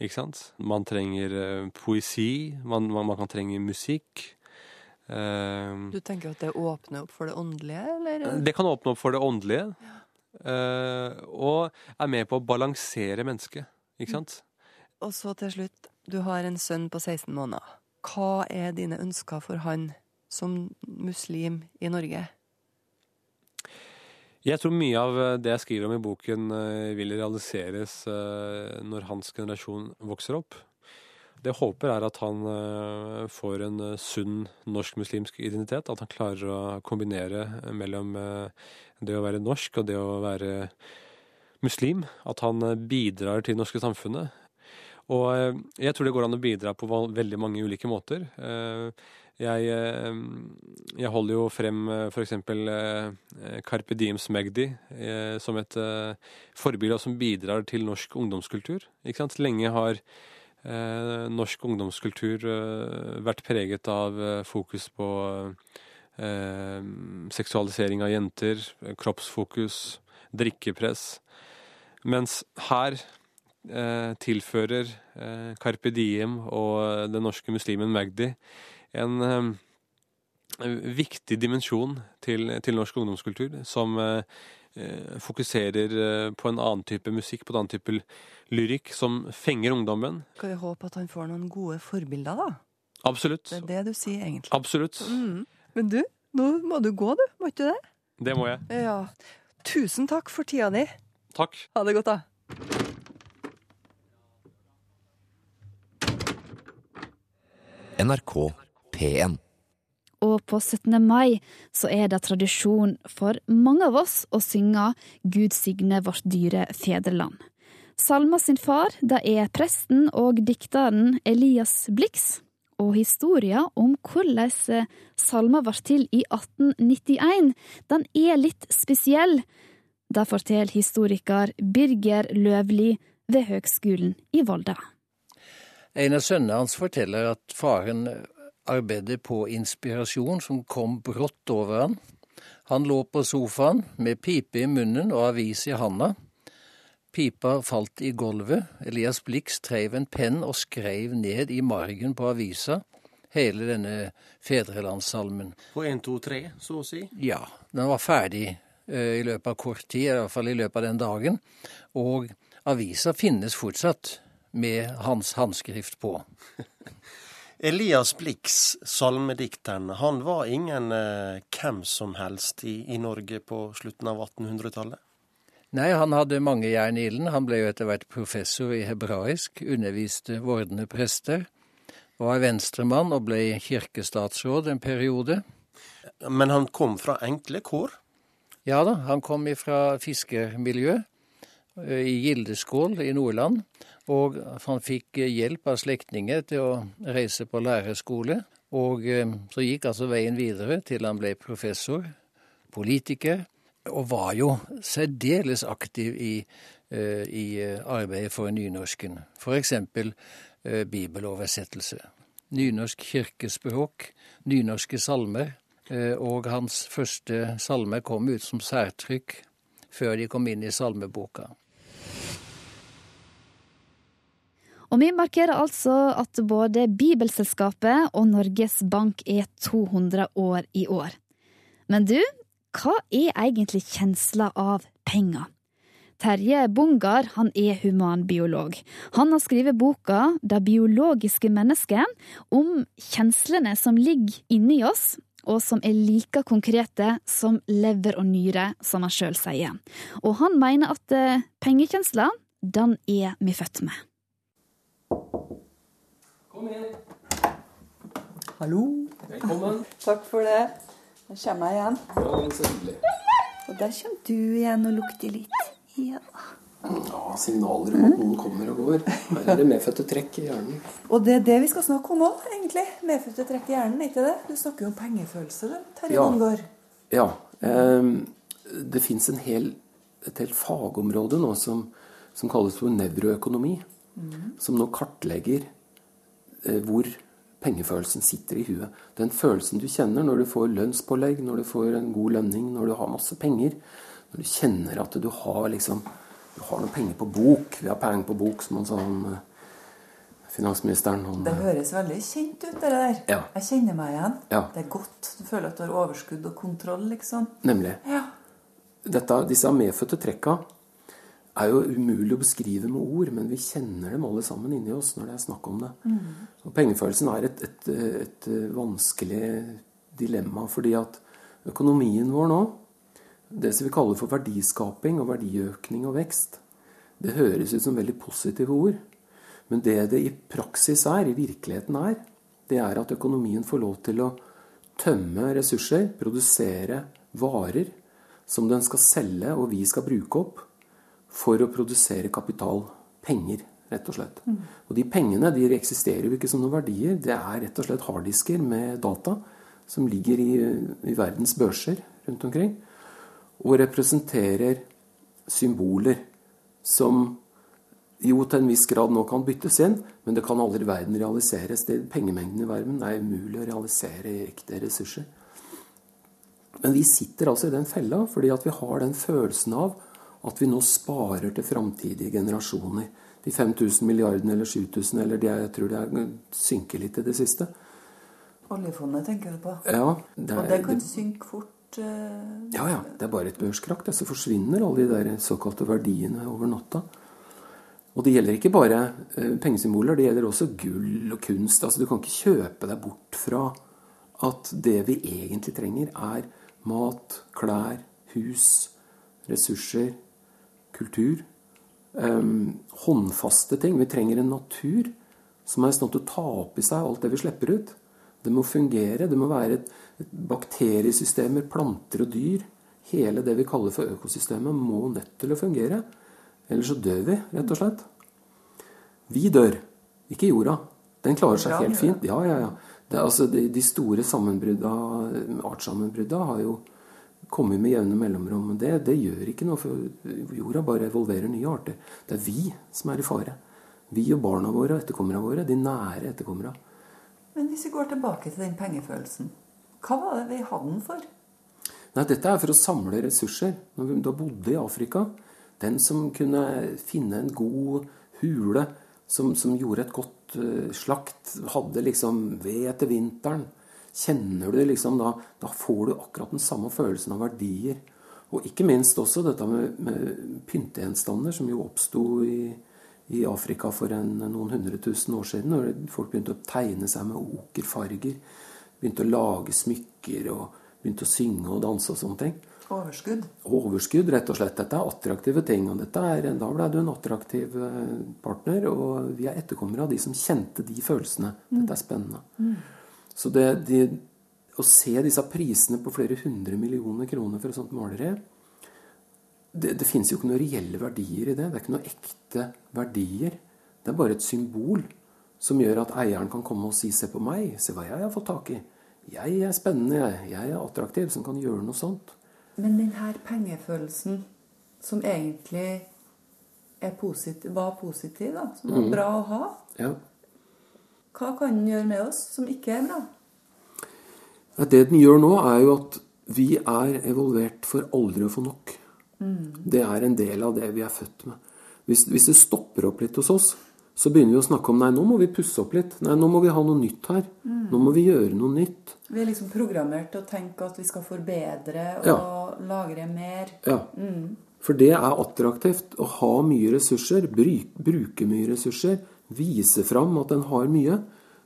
Ikke sant? Man trenger uh, poesi, man, man, man, kan trenge musikk. Uh, du tenker at det åpner opp for det åndelige, eller? Det kan åpne opp for det åndelige. Ja. Uh, og er med på å balansere mennesket, ikke sant? Mm. Og så til slutt, du har en sønn på 16 måneder. Hva er dine ønsker for han som muslim i Norge? Jeg tror mye av eh, det jeg skriver om i boken, eh, vil realiseres eh, når hans generasjon vokser opp. det jeg håper, er at han får en sunn norsk-muslimsk identitet. At han klarer å kombinere mellom det å være norsk og det å være muslim. At han bidrar til det norske samfunnet. Og jeg tror det går an å bidra på veldig mange ulike måter. Jeg, jeg holder jo frem f.eks. Carpe Diems Magdi som et forbilde som bidrar til norsk ungdomskultur. Lenge har eh, norsk ungdomskultur eh, vært preget av eh, fokus på eh, seksualisering av jenter, kroppsfokus, drikkepress. Mens her eh, tilfører eh, Carpe Diem og den norske muslimen Magdi en viktig dimensjon til, til, norsk ungdomskultur, som fokuserer på en annen type musikk, på en annen type lyrikk som fenger ungdommen. Skal vi håpe at han får noen gode forbilder, da? Absolutt. Det er det du sier, egentlig. Absolutt. Mm. Men du, nå må du gå, du. Må ikke du det? Det må jeg. Ja. Tusen takk for tida di. Takk. Ha det godt, da. NRK P1. Og på 17. mai så er det tradisjon for mange av oss å synge Gud signe vårt dyre fedreland. Salma sin far det er presten og dikteren Elias Blix. Og historia om hvordan salma ble til i 1891, den er litt spesiell. Det forteller historiker Birger Løvli ved Høgskolen i Volda. En av sønnene hans forteller at faren arbeidet på inspirasjon som kom brått over han. Han lå på sofaen med pipe i munnen og avis i handa. Pipa falt i gulvet. Elias Blix treiv en penn og skreiv ned i margen på avisa hele denne fedrelandssalmen. På én, to, tre, så å si? Ja. Den var ferdig uh, i løpet av kort tid, i hvert fall i løpet av den dagen. Og avisa finnes fortsatt med hans håndskrift på. Elias Blix, salmedikteren, han var ingen eh, hvem som helst i, i Norge på slutten av 1800-tallet? Nei, han hadde mange jern i ilden. Han ble jo etter hvert professor i hebraisk, underviste vordende prester, var venstremann og ble kirkestatsråd en periode. Men han kom fra enkle kår? Ja da, han kom fra fiskermiljø eh, i Gildeskål i Nordland. Og han fikk hjelp av slektninger til å reise på lærerskole. Og eh, så gikk altså veien videre til han ble professor, politiker og var jo særdeles aktiv i, uh, i eh, arbeidet for nynorsken. F.eks. Eh, bibeloversettelse. Nynorsk kirkespråk, nynorske salmer. Og hans første salmer kom ut som særtrykk før de kom inn i salmeboka. Og vi markerer altså at både Bibelselskapet og Norges Bank er 200 år i år. Men du, hva er egentlig kjensla av penger? Terje Bungar han er humanbiolog. Han har skrevet boka Det biologiske mennesket, om kjenslene som ligger inni oss, og som er like konkrete som lever og nyre, som han sjøl sier. Og han mener at eh, pengekjensla, den er vi født med. Kom inn. Hallo. Velkommen. Takk for det. Nå kommer jeg igjen. Ja, så hyggelig. Og der kommer du igjen og lukter litt. Ja. ja, signaler om at noen kommer og går. Her er det medfødte trekk i hjernen. Og det er det vi skal snakke om òg, egentlig. Medfødte trekk i hjernen, ikke det? Du snakker jo om pengefølelse, du, Terje ja. Bongård. Ja. Eh, det fins et helt fagområde nå som, som kalles for nevroøkonomi. Mm. Som nå kartlegger hvor pengefølelsen sitter i huet. Den følelsen du kjenner når du får lønnspålegg, når du får en god lønning, når du har masse penger. Når du kjenner at du har liksom Du har noen penger på bok. Vi har penger på bok, som han sa om eh, finansministeren. Han, det høres veldig kjent ut, det der. Ja. Jeg kjenner meg igjen. Ja. Det er godt. Du føler at du har overskudd og kontroll, liksom. Nemlig. Ja. Dette, disse medfødte trekka er jo umulig å beskrive med ord, men vi kjenner dem alle sammen inni oss når det er snakk om det. Mm. Og pengefølelsen er et, et, et, vanskelig dilemma, fordi at økonomien vår nå, det som vi kaller for verdiskaping og verdiøkning og vekst, det høres ut som veldig positive ord. Men det det i praksis er, i virkeligheten er, det er at økonomien får lov til å tømme ressurser, produsere varer som den skal selge og vi skal bruke opp for å produsere kapital. Penger, rett og slett. Mm. Og de pengene de eksisterer jo ikke som noen verdier. Det er rett og slett harddisker med data som ligger i, i verdens børser rundt omkring, og representerer symboler som jo til en viss grad nå kan byttes inn, men det kan aldri i verden realiseres. Det, pengemengden i verden er umulig å realisere i ekte ressurser. Men vi sitter altså i den fella fordi at vi har den følelsen av at vi nå sparer til framtidige generasjoner. De 5000 milliardene eller 7000, eller de, jeg tror det er, synker litt i det siste. Oljefondet tenker du på? Ja, det er- og det kan det- synke fort? Uh... Ja, ja. Det er bare et børskrakk. Så forsvinner alle de der såkalte verdiene over natta. Og det gjelder ikke bare eh, pengesymboler, det gjelder også gull og kunst. Altså, Du kan ikke kjøpe deg bort fra at det vi egentlig trenger, er mat, klær, hus, ressurser, kultur. Um, håndfaste ting. Vi trenger en natur som er i stand til å ta opp i seg alt det vi slipper ut. Det må fungere. Det må være et, et bakteriesystemer, planter og dyr. Hele det vi kaller for økosystemet, må nødt til å fungere. Ellers så dør vi, rett og slett. Vi dør, ikke jorda. Den klarer seg helt fint. Ja, ja, ja. Det, altså, de, de store sammenbrudda, artssammenbrudda har jo kommet med jevne mellomrom. Det, det gjør ikke noe, for jorda bare evolverer nye arter. Det er vi som er i fare. Vi og barna våre og etterkommerne våre. De nære etterkommerne. Men hvis vi går tilbake til den pengefølelsen, hva var det vi hadde den for? Nei, dette er for å samle ressurser. Når vi da bodde i Afrika, den som kunne finne en god hule, som, som gjorde et godt eh, slakt, hadde liksom ved etter vinteren Kjenner du det liksom da, da får du akkurat den samme følelsen av verdier. Og ikke minst også dette med, med pyntegjenstander, som jo oppsto i, i Afrika for en, noen hundre tusen år siden. Når folk begynte å tegne seg med okerfarger. Begynte å lage smykker og begynte å synge og danse og sånne ting. Overskudd? Overskudd, rett og slett. Dette er attraktive ting. og er, Da ble du en attraktiv eh, partner, og vi er etterkommere av de som kjente de følelsene. Dette er spennende. Mm. Så det, de, å se disse prisene på flere hundre millioner kroner for et sånt maleri Det, det finnes jo ikke noen reelle verdier i det. Det er ikke noen ekte verdier. Det er bare et symbol som gjør at eieren kan komme og si 'se på meg', se hva jeg har fått tak i'. Jeg er spennende, jeg. Jeg er attraktiv, som kan gjøre noe sånt. Men denne pengefølelsen, som egentlig er posit var positiv, da, som var mm. bra å ha, Ja. Hva kan den gjøre med oss som ikke er bra? Det den gjør nå, er jo at vi er evolvert for aldri å få nok. Mm. Det er en del av det vi er født med. Hvis, hvis det stopper opp litt hos oss, så begynner vi å snakke om nei, nå må vi pusse opp litt. Nei, nå må vi ha noe nytt her. Mm. Nå må vi gjøre noe nytt. Vi er liksom programmert til å tenke at vi skal forbedre og Ja. lagre mer. Ja. Mm. For det er attraktivt å ha mye ressurser, bruke mye ressurser, vise fram at en har mye.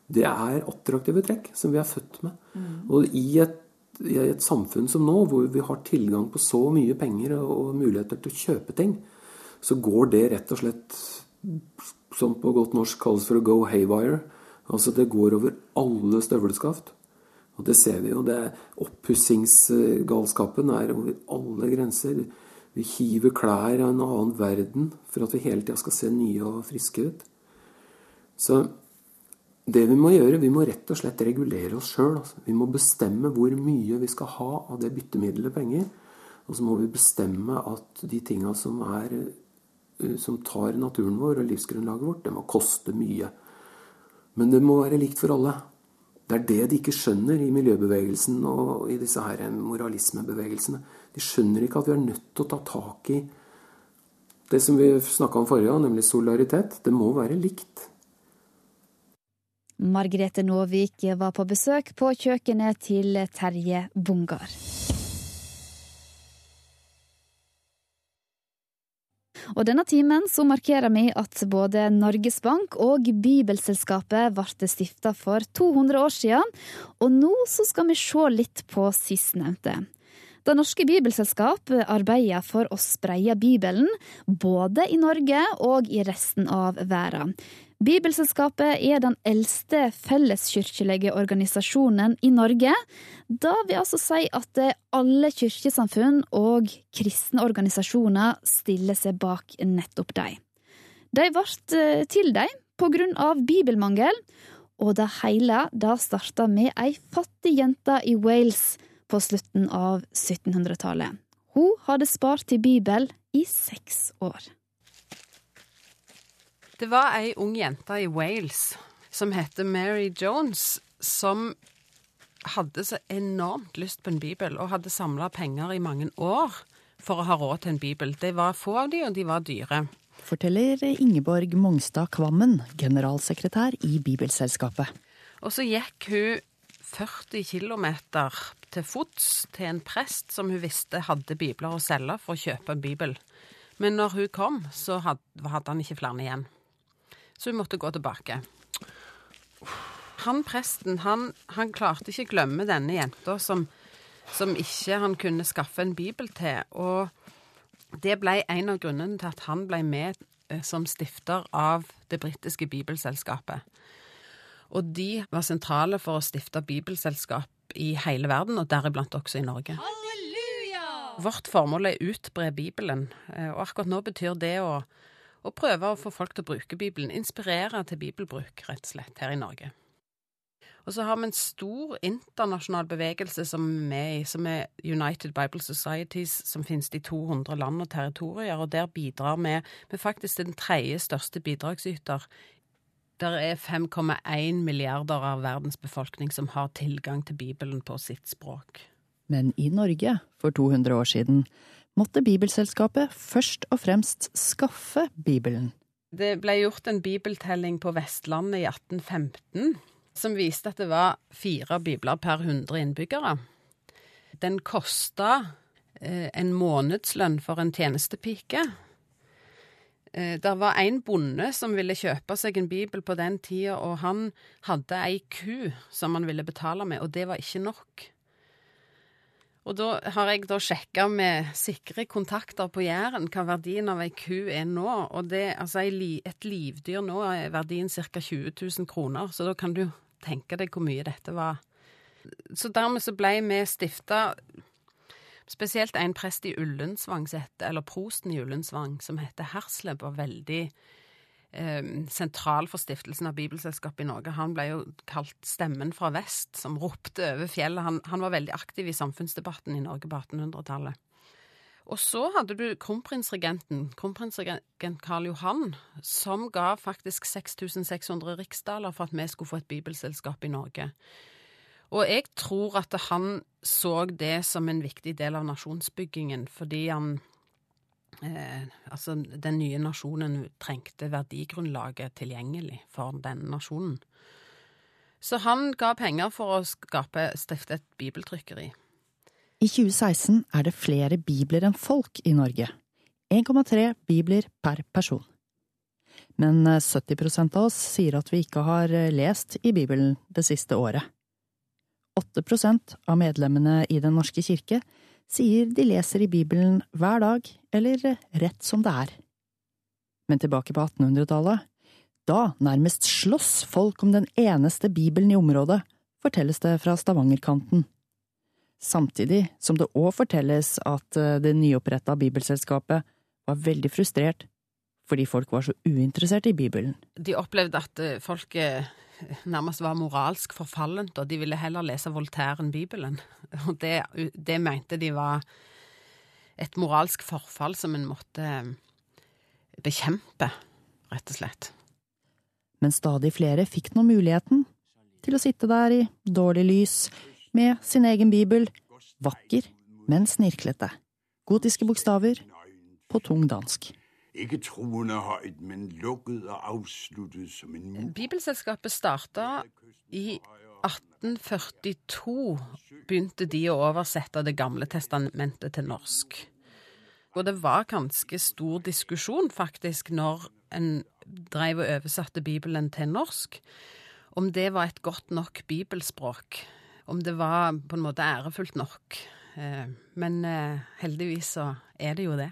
Det er attraktive trekk som vi er født med. Mm. Og i et, i et samfunn som nå, hvor vi har tilgang på så mye penger og, muligheter til å kjøpe ting, så går det rett og slett, som på godt norsk kalles for å go haywire. Altså det går over alle støvelskaft. Og det ser vi jo. det Oppussingsgalskapen er over alle grenser. Vi hiver klær av en annen verden for at vi hele tida skal se nye og friske ut. Så det vi må gjøre, vi må rett og slett regulere oss sjøl. Altså. Vi må bestemme hvor mye vi skal ha av det byttemiddelet penger. Og så må vi bestemme at de tinga som, eh, som tar naturen vår og livsgrunnlaget vårt, det må koste mye. Men det må være likt for alle. Det er det de ikke skjønner i miljøbevegelsen og i disse her moralismebevegelsene. De skjønner ikke at vi er nødt til å ta tak i det som vi snakka om forrige gang, nemlig solidaritet. Det må være likt. Margrethe Nåvik var på besøk på kjøkkenet til Terje Bungar. Og denne timen så markerer vi at både Norges Bank og Bibelselskapet ble stifta for 200 år siden, og nå så skal vi se litt på sistnevnte. Det norske bibelselskap arbeider for å spreie Bibelen, både i Norge og i resten av verden. Bibelselskapet er den eldste felleskirkelige organisasjonen i Norge. Da vil altså si at alle kirkesamfunn og kristne organisasjoner stiller seg bak nettopp dem. De ble til dem på grunn av bibelmangel, og det hele da starta med ei fattig jente i Wales på slutten av 1700-tallet. Hun hadde spart til Bibel i seks år. Det var ei ung jente i Wales som heter Mary Jones, som hadde så enormt lyst på en bibel, og hadde samla penger i mange år for å ha råd til en bibel. Det var få av de, og de var dyre. Forteller Ingeborg Mongstad Kvammen, generalsekretær i Bibelselskapet. Og så gikk hun 40 km til fots til en prest som hun visste hadde bibler å selge for å kjøpe en bibel. Men når hun kom, så hadde, han ikke flere igjen. Så hun måtte gå tilbake. Han presten, han, han klarte ikke å glemme denne jenta som, som ikke han kunne skaffe en bibel til. Og det ble en av grunnene til at han ble med eh, som stifter av det britiske bibelselskapet. Og de var sentrale for å stifte bibelselskap i hele verden, og deriblant også i Norge. Halleluja! Vårt formål er å utbre Bibelen, eh, og akkurat nå betyr det å, å prøve å få folk til å bruke Bibelen. Inspirere til bibelbruk, rett og slett, her i Norge. Og så har vi en stor internasjonal bevegelse som er med i, som er United Bible Societies, som finnes i 200 land og territorier. Og der bidrar vi med faktisk den tredje største bidragsyter. Der er 5,1 milliarder av verdens befolkning som har tilgang til Bibelen på sitt språk. Men i Norge, for 200 år siden, måtte Bibelselskapet først og fremst skaffe Bibelen. Det ble gjort en bibeltelling på Vestlandet i 1815 som viste at det var fire bibler per 100 innbyggere. Den kosta eh, en månedslønn for en tjenestepike. Eh, det var en bonde som ville kjøpe seg en bibel på den tida, og han hadde ei ku som han ville betale med, og det var ikke nok. Og da har jeg da sjekka med sikre kontakter på Jæren hva verdien av ei ku er nå. Og det, altså et livdyr nå er verdien ca. 20 000 kroner, så da kan du tenke deg hvor mye dette var. Så dermed så ble vi stifta Spesielt en prest i Ullensvang, eller prosten i Ullensvang, som heter Hersleb, var veldig sentral for stiftelsen av Bibelselskapet i Norge. Han ble jo kalt Stemmen fra vest, som ropte over fjellet. Han, han var veldig aktiv i samfunnsdebatten i Norge på 1800-tallet. Og så hadde du kronprinsregenten, kronprinsregent Karl Johan, som ga faktisk 6600 riksdaler for at vi skulle få et bibelselskap i Norge. Og jeg tror at han så det som en viktig del av nasjonsbyggingen, fordi han eh, Altså, den nye nasjonen trengte verdigrunnlaget tilgjengelig for den nasjonen. Så han ga penger for å skape, stifte et bibeltrykkeri. I 2016 er det flere bibler enn folk i Norge. 1,3 bibler per person. Men 70 eh, av oss sier at vi ikke har eh, lest i Bibelen det siste året. 8% av medlemmene i Den norske kirke sier de leser i Bibelen hver dag, eller eh, rett som det er. Men tilbake på 1800-tallet, da nærmest slåss folk om den eneste bibelen i området, fortelles det fra Stavangerkanten samtidig som det òg fortelles at eh, det nyoppretta Bibelselskapet var veldig frustrert fordi folk var så uinteressert i Bibelen. De opplevde at eh, folk nærmest var moralsk forfallent, og de ville heller lese Voltaire enn Bibelen. Og det, det mente de var et moralsk forfall som en måtte bekjempe, rett og slett. Men stadig flere fikk nå muligheten til å sitte der i dårlig lys, med sin egen bibel, vakker, men snirklete. Gotiske bokstaver på tung dansk. Ikke troende høyt, men lukket og avsluttet som en mur. Bibelselskapet starta i 1842. Begynte de å oversette Det gamle testamentet til norsk. Og det var ganske stor diskusjon, faktisk, når en dreiv og oversatte Bibelen til norsk, om det var et godt nok bibelspråk om det var på en måte ærefullt nok. Eh, men eh, heldigvis så er det jo det.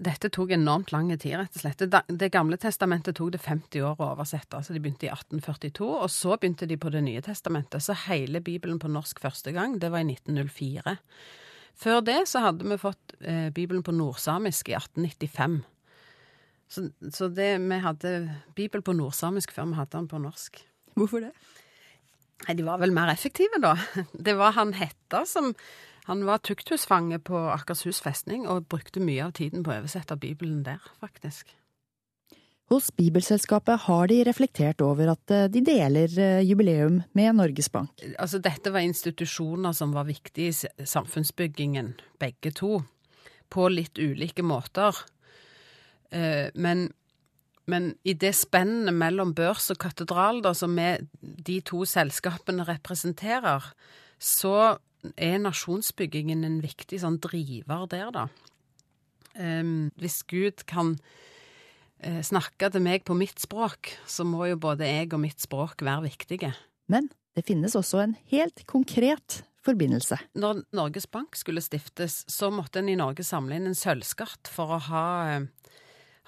Dette tok enormt lang tid, rett og slett. Det, det gamle testamentet tok det 50 år å oversette. altså De begynte i 1842, og så begynte de på Det nye testamentet. Så hele Bibelen på norsk første gang, det var i 1904. Før det så hadde vi fått eh, Bibelen på nordsamisk i 1895. Så, så det, vi hadde Bibel på nordsamisk før vi hadde den på norsk. Hvorfor det? Nei, De var vel mer effektive, da. Det var han Hetta som han var tukthusfange på Akershus festning og brukte mye av tiden på å oversette Bibelen der, faktisk. Hos Bibelselskapet har de reflektert over at eh, de deler eh, jubileum med Norges Bank. Altså, dette var institusjoner som var viktige i samfunnsbyggingen, begge to, på litt ulike måter. Eh, men, men i det spennet mellom børs og katedral, da, som vi, de to selskapene representerer, så er nasjonsbyggingen en viktig sånn driver der, da. Um, hvis Gud kan uh, snakke til meg på mitt språk, så må jo både jeg og mitt språk være viktige. Men det finnes også en helt konkret forbindelse. Når Norges Bank skulle stiftes, så måtte en i Norge samle inn en sølvskatt for å ha, uh,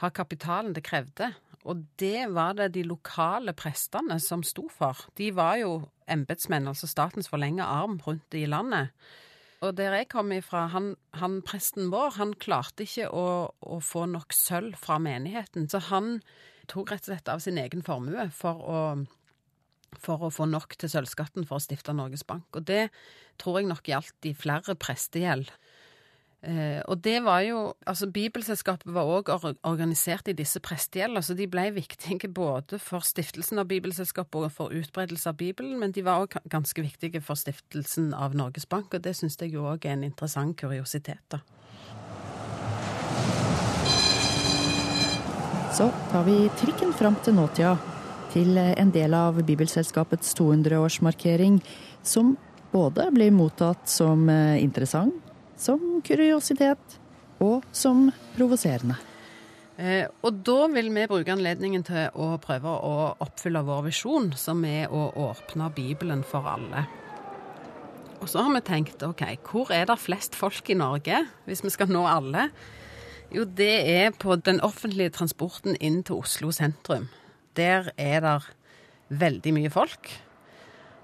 ha kapitalen det krevde. Og det var det de lokale prestene som sto for. De var jo embetsmenn, altså statens forlengede arm rundt i landet. Og der jeg kom ifra, han, han presten vår, han klarte ikke å, å, få nok sølv fra menigheten. Så han tok rett og slett av sin egen formue for å, for å få nok til sølvskatten for å stifte Norges Bank. Og det tror jeg nok gjaldt i flere prestegjeld. Eh, og det var jo Altså, Bibelselskapet var òg organisert i disse prestegjelder, så de ble viktige både for stiftelsen av Bibelselskapet og for utbredelse av Bibelen, men de var òg ganske viktige for stiftelsen av Norges Bank, og det syns jeg jo òg er en interessant kuriositet, da. Så tar vi trikken fram til nåtida, til en del av Bibelselskapets 200-årsmarkering, som både blir mottatt som eh, interessant som kuriositet og som provoserende. Eh, og da vil vi bruke anledningen til å prøve å oppfylle vår visjon, som er å åpne Bibelen for alle. Og så har vi tenkt OK, hvor er det flest folk i Norge, hvis vi skal nå alle? Jo, det er på den offentlige transporten inn til Oslo sentrum. Der er det veldig mye folk.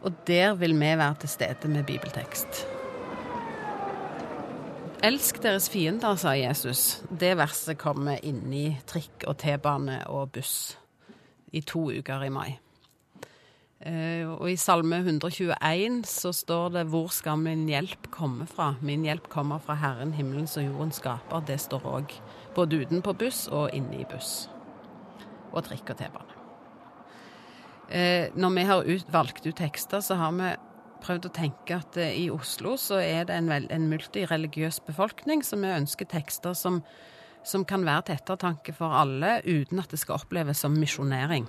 Og der vil vi være til stede med bibeltekst. Elsk deres fiender, sa Jesus. Det verset kommer inn i trikk og T-bane og buss i to uker i mai. Eh, og i Salme 121 så står det 'Hvor skal min hjelp komme fra?' 'Min hjelp kommer fra Herren, himmelens og jordens skaper'. Det står òg både utenpå buss og inne i buss. Og trikk og T-bane. Eh, når vi har valgt ut tekster, så har vi prøvd å tenke at eh, i Oslo så er det en, en multireligiøs befolkning, så vi ønsker tekster som, som kan være til ettertanke for alle, uten at det skal oppleves som misjonering.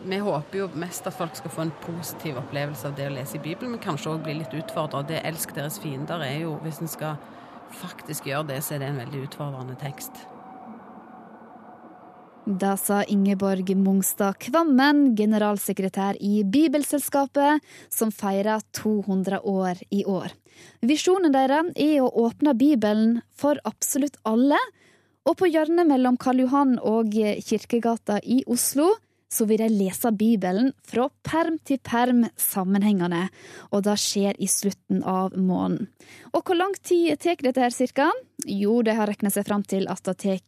Vi håper jo mest at folk skal få en positiv opplevelse av det å lese i Bibelen, men kanskje òg bli litt utfordra. Det 'elsk deres fiender' er jo, hvis en skal faktisk gjøre det, så er det en veldig utfordrende tekst. Da sa Ingeborg Mongstad Kvammen, generalsekretær i Bibelselskapet, som feirer 200 år i år. Visjonen deres er å åpne Bibelen for absolutt alle. Og på hjørnet mellom Karl Johan og Kirkegata i Oslo så vil de lese Bibelen fra perm til perm sammenhengende, og det skjer i slutten av måneden. Og hvor lang tid tar dette her cirka? Jo, de har regna seg fram til at det tar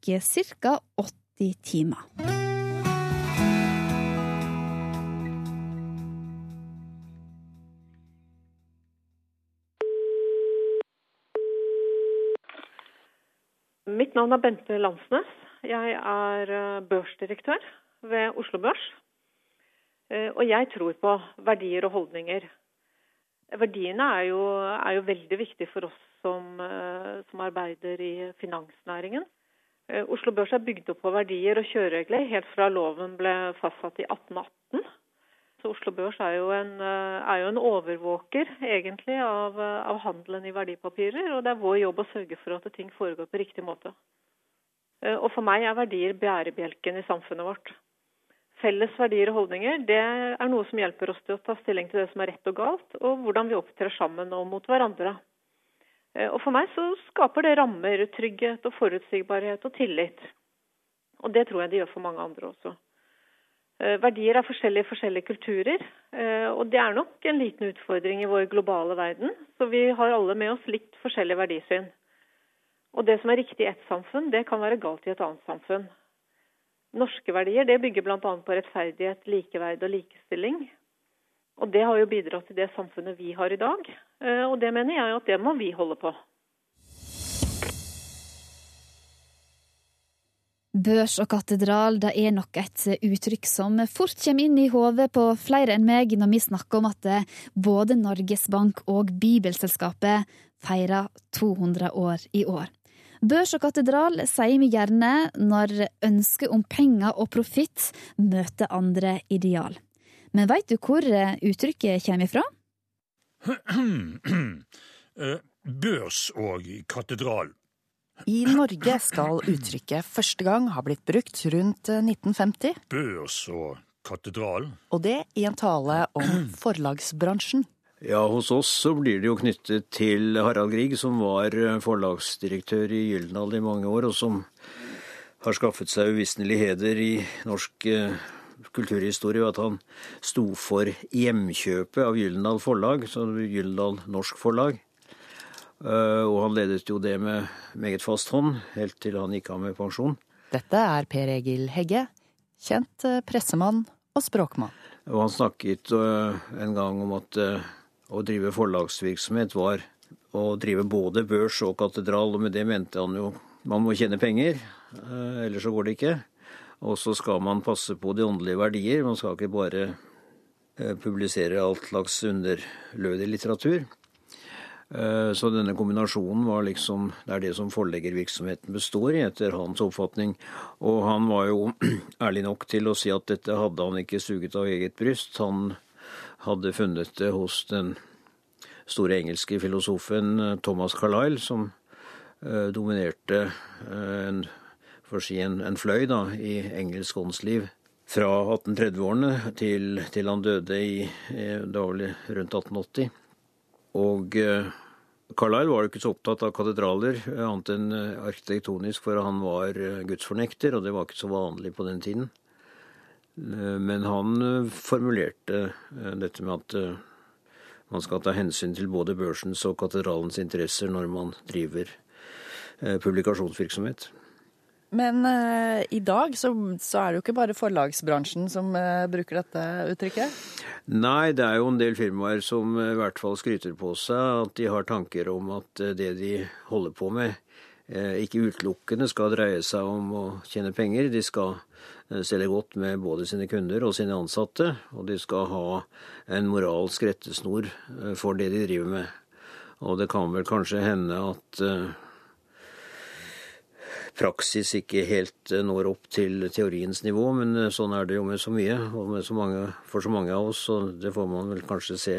ca. åtte 80 timer. Mitt navn er Bente Landsnes. Jeg er eh, børsdirektør ved Oslo Børs. Eh, og jeg tror på verdier og holdninger. Verdiene er jo, er jo veldig viktige for oss som, eh, som arbeider i finansnæringen. Eh, Oslo Børs er bygd opp på verdier og kjøreregler helt fra loven ble fastsatt i 1818. Så Oslo Børs er jo en, eh, er jo en overvåker egentlig av, eh, av, handelen i verdipapirer, og det er vår jobb å sørge for at ting foregår på riktig måte. Og For meg er verdier bærebjelken i samfunnet vårt. Felles verdier og holdninger det er noe som hjelper oss til å ta stilling til det som er rett og galt, og hvordan vi opptrer sammen og mot hverandre. Eh, og For meg så skaper det rammer, trygghet og forutsigbarhet og tillit. Og det tror jeg det gjør for mange andre også. Eh, verdier er forskjellige i forskjellige kulturer, eh, og det er nok en liten utfordring i vår globale verden. Så vi har alle med oss litt forskjellig verdisyn. Og det som er riktig i ett samfunn, det kan være galt i et annet samfunn. Norske verdier det bygger bl.a. på rettferdighet, likeverd og likestilling. Og det har jo bidratt til det samfunnet vi har i dag. Eh, og det mener jeg at det må vi holde på. Børs og katedral det er nok et uttrykk som fort kommer inn i hodet på flere enn meg når vi snakker om at både Norges Bank og Bibelselskapet feirer 200 år i år. Børs og katedral sier vi gjerne når ønsket om penger og profitt møter andre ideal. Men veit du hvor eh, uttrykket kommer ifra? Eh, børs og katedral. I Norge skal uttrykket første gang ha blitt brukt rundt 1950. Eh, børs og katedral. Og det i en tale om forlagsbransjen. Ja, hos oss så blir det jo knyttet til Harald Grieg, som var forlagsdirektør i Gyldendal i mange år, og som har skaffet seg uvisnelig heder i norsk kulturhistorie at han sto for hjemkjøpet av Gyldendal forlag, så Gyldendal Norsk Forlag. Eh, og han ledet jo det med meget fast hånd, helt til han gikk av med pensjon. Dette er Per Egil Hegge, kjent eh, pressemann og språkmann. Og han snakket eh, en gang om at å drive forlagsvirksomhet var å drive både børs og katedral, og med det mente han jo man må tjene penger, ellers så går det ikke. Og så skal man passe på de åndelige verdier. Man skal ikke bare eh, publisere alt slags underlødig litteratur. Eh, så denne kombinasjonen var liksom Det er det som forleggervirksomheten består i, etter hans oppfatning. Og han var jo ærlig nok til å si at dette hadde han ikke suget av eget bryst. Han hadde funnet det hos den store engelske filosofen eh, Thomas Carlyle, som dominerte en for å si en, en fløy da, i engelsk åndsliv fra 1830-årene til, til, han døde i det var vel rundt 1880. Og eh, Carlyle var jo ikke så opptatt av katedraler, annet enn eh, arkitektonisk, for han var eh, gudsfornekter, og det var ikke så vanlig på den tiden. Men han formulerte dette med at man skal ta hensyn til både børsens og katedralens interesser når man driver publikasjonsvirksomhet. Men uh, i dag så, så, er det jo ikke bare forlagsbransjen som uh, bruker dette uttrykket? Nei, det er jo en del firmaer som uh, i hvert fall skryter på seg at de har tanker om at det de holder på med, ikke utelukkende skal dreie seg om å tjene penger. De skal selge godt med både sine kunder og sine ansatte, og de skal ha en moralsk rettesnor for det de driver med. Og det kan vel kanskje hende at praksis ikke helt eh, når opp til teoriens nivå, men eh, sånn er det jo med så mye, og så mange, for så mange av oss, så det får man vel kanskje se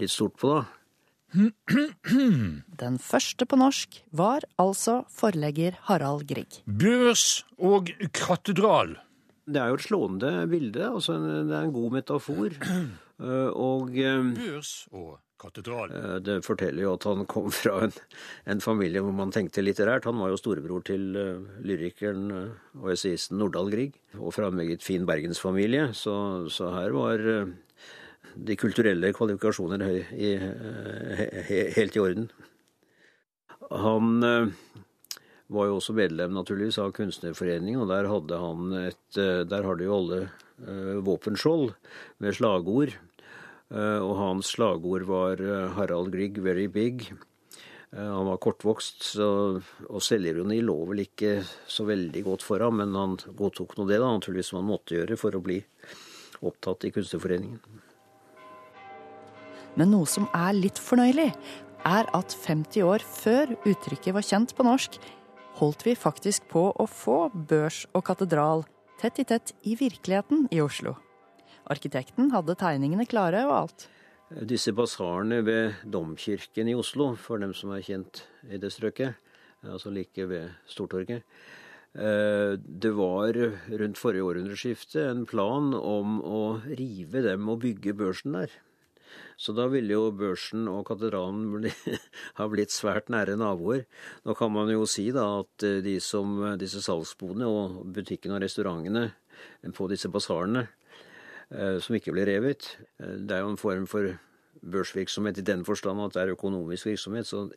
litt stort på, da. Den første på norsk var altså forlegger Harald Grieg. Børs og katedral. Det er jo et slående bilde. altså Det er en god metafor. Eh, og Børs og katedral. Eh, det forteller jo at han kom fra en, en, familie hvor man tenkte litterært. Han var jo storebror til uh, lyrikeren uh, og essayisten Nordahl Grieg, og fra en meget fin bergensfamilie. Så, så her var de kulturelle kvalifikasjoner i, i, he, helt i orden. Han var jo også medlem naturligvis av Kunstnerforeningen, og der hadde han et Der har de jo alle våpenskjold med slagord. Eh, og hans slagord var eh, 'Harald Grieg, very big'. Eh, han var kortvokst, så, og selvironi lå vel ikke så veldig godt for ham, men han godtok nå det, da, naturligvis som han måtte gjøre for å bli opptatt i Kunstnerforeningen. Men noe som er litt fornøyelig, er at 50 år før uttrykket var kjent på norsk, holdt vi faktisk på å få børs og katedral tett i tett i virkeligheten i Oslo. Arkitekten hadde tegningene klare og alt. Disse basarene ved Domkirken i Oslo, for dem som er kjent i det strøket, altså like ved Stortorget. Eh, det var rundt forrige århundreskifte en plan om å rive dem og bygge børsen der. Så da ville jo børsen og katedralen bli, ha blitt svært nære naboer. Nå kan man jo si da at eh, de som, disse salgsbodene og butikkene og restaurantene på disse basarene, som ikke ble revet, eh, det er jo en form for børsvirksomhet i den forstand at det er økonomisk virksomhet. Så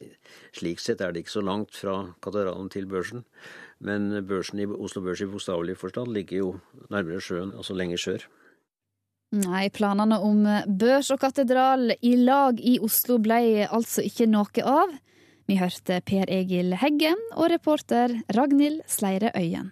slik sett er det ikke så langt fra katedralen til børsen. Men børsen i Oslo Børs i bokstavelig forstand ligger jo nærmere sjøen, altså lenger sør. Nei, planene om børs og katedral i lag i Oslo ble altså ikke noe av. Vi hørte Per Egil Heggen og reporter Ragnhild Sleire Øyen.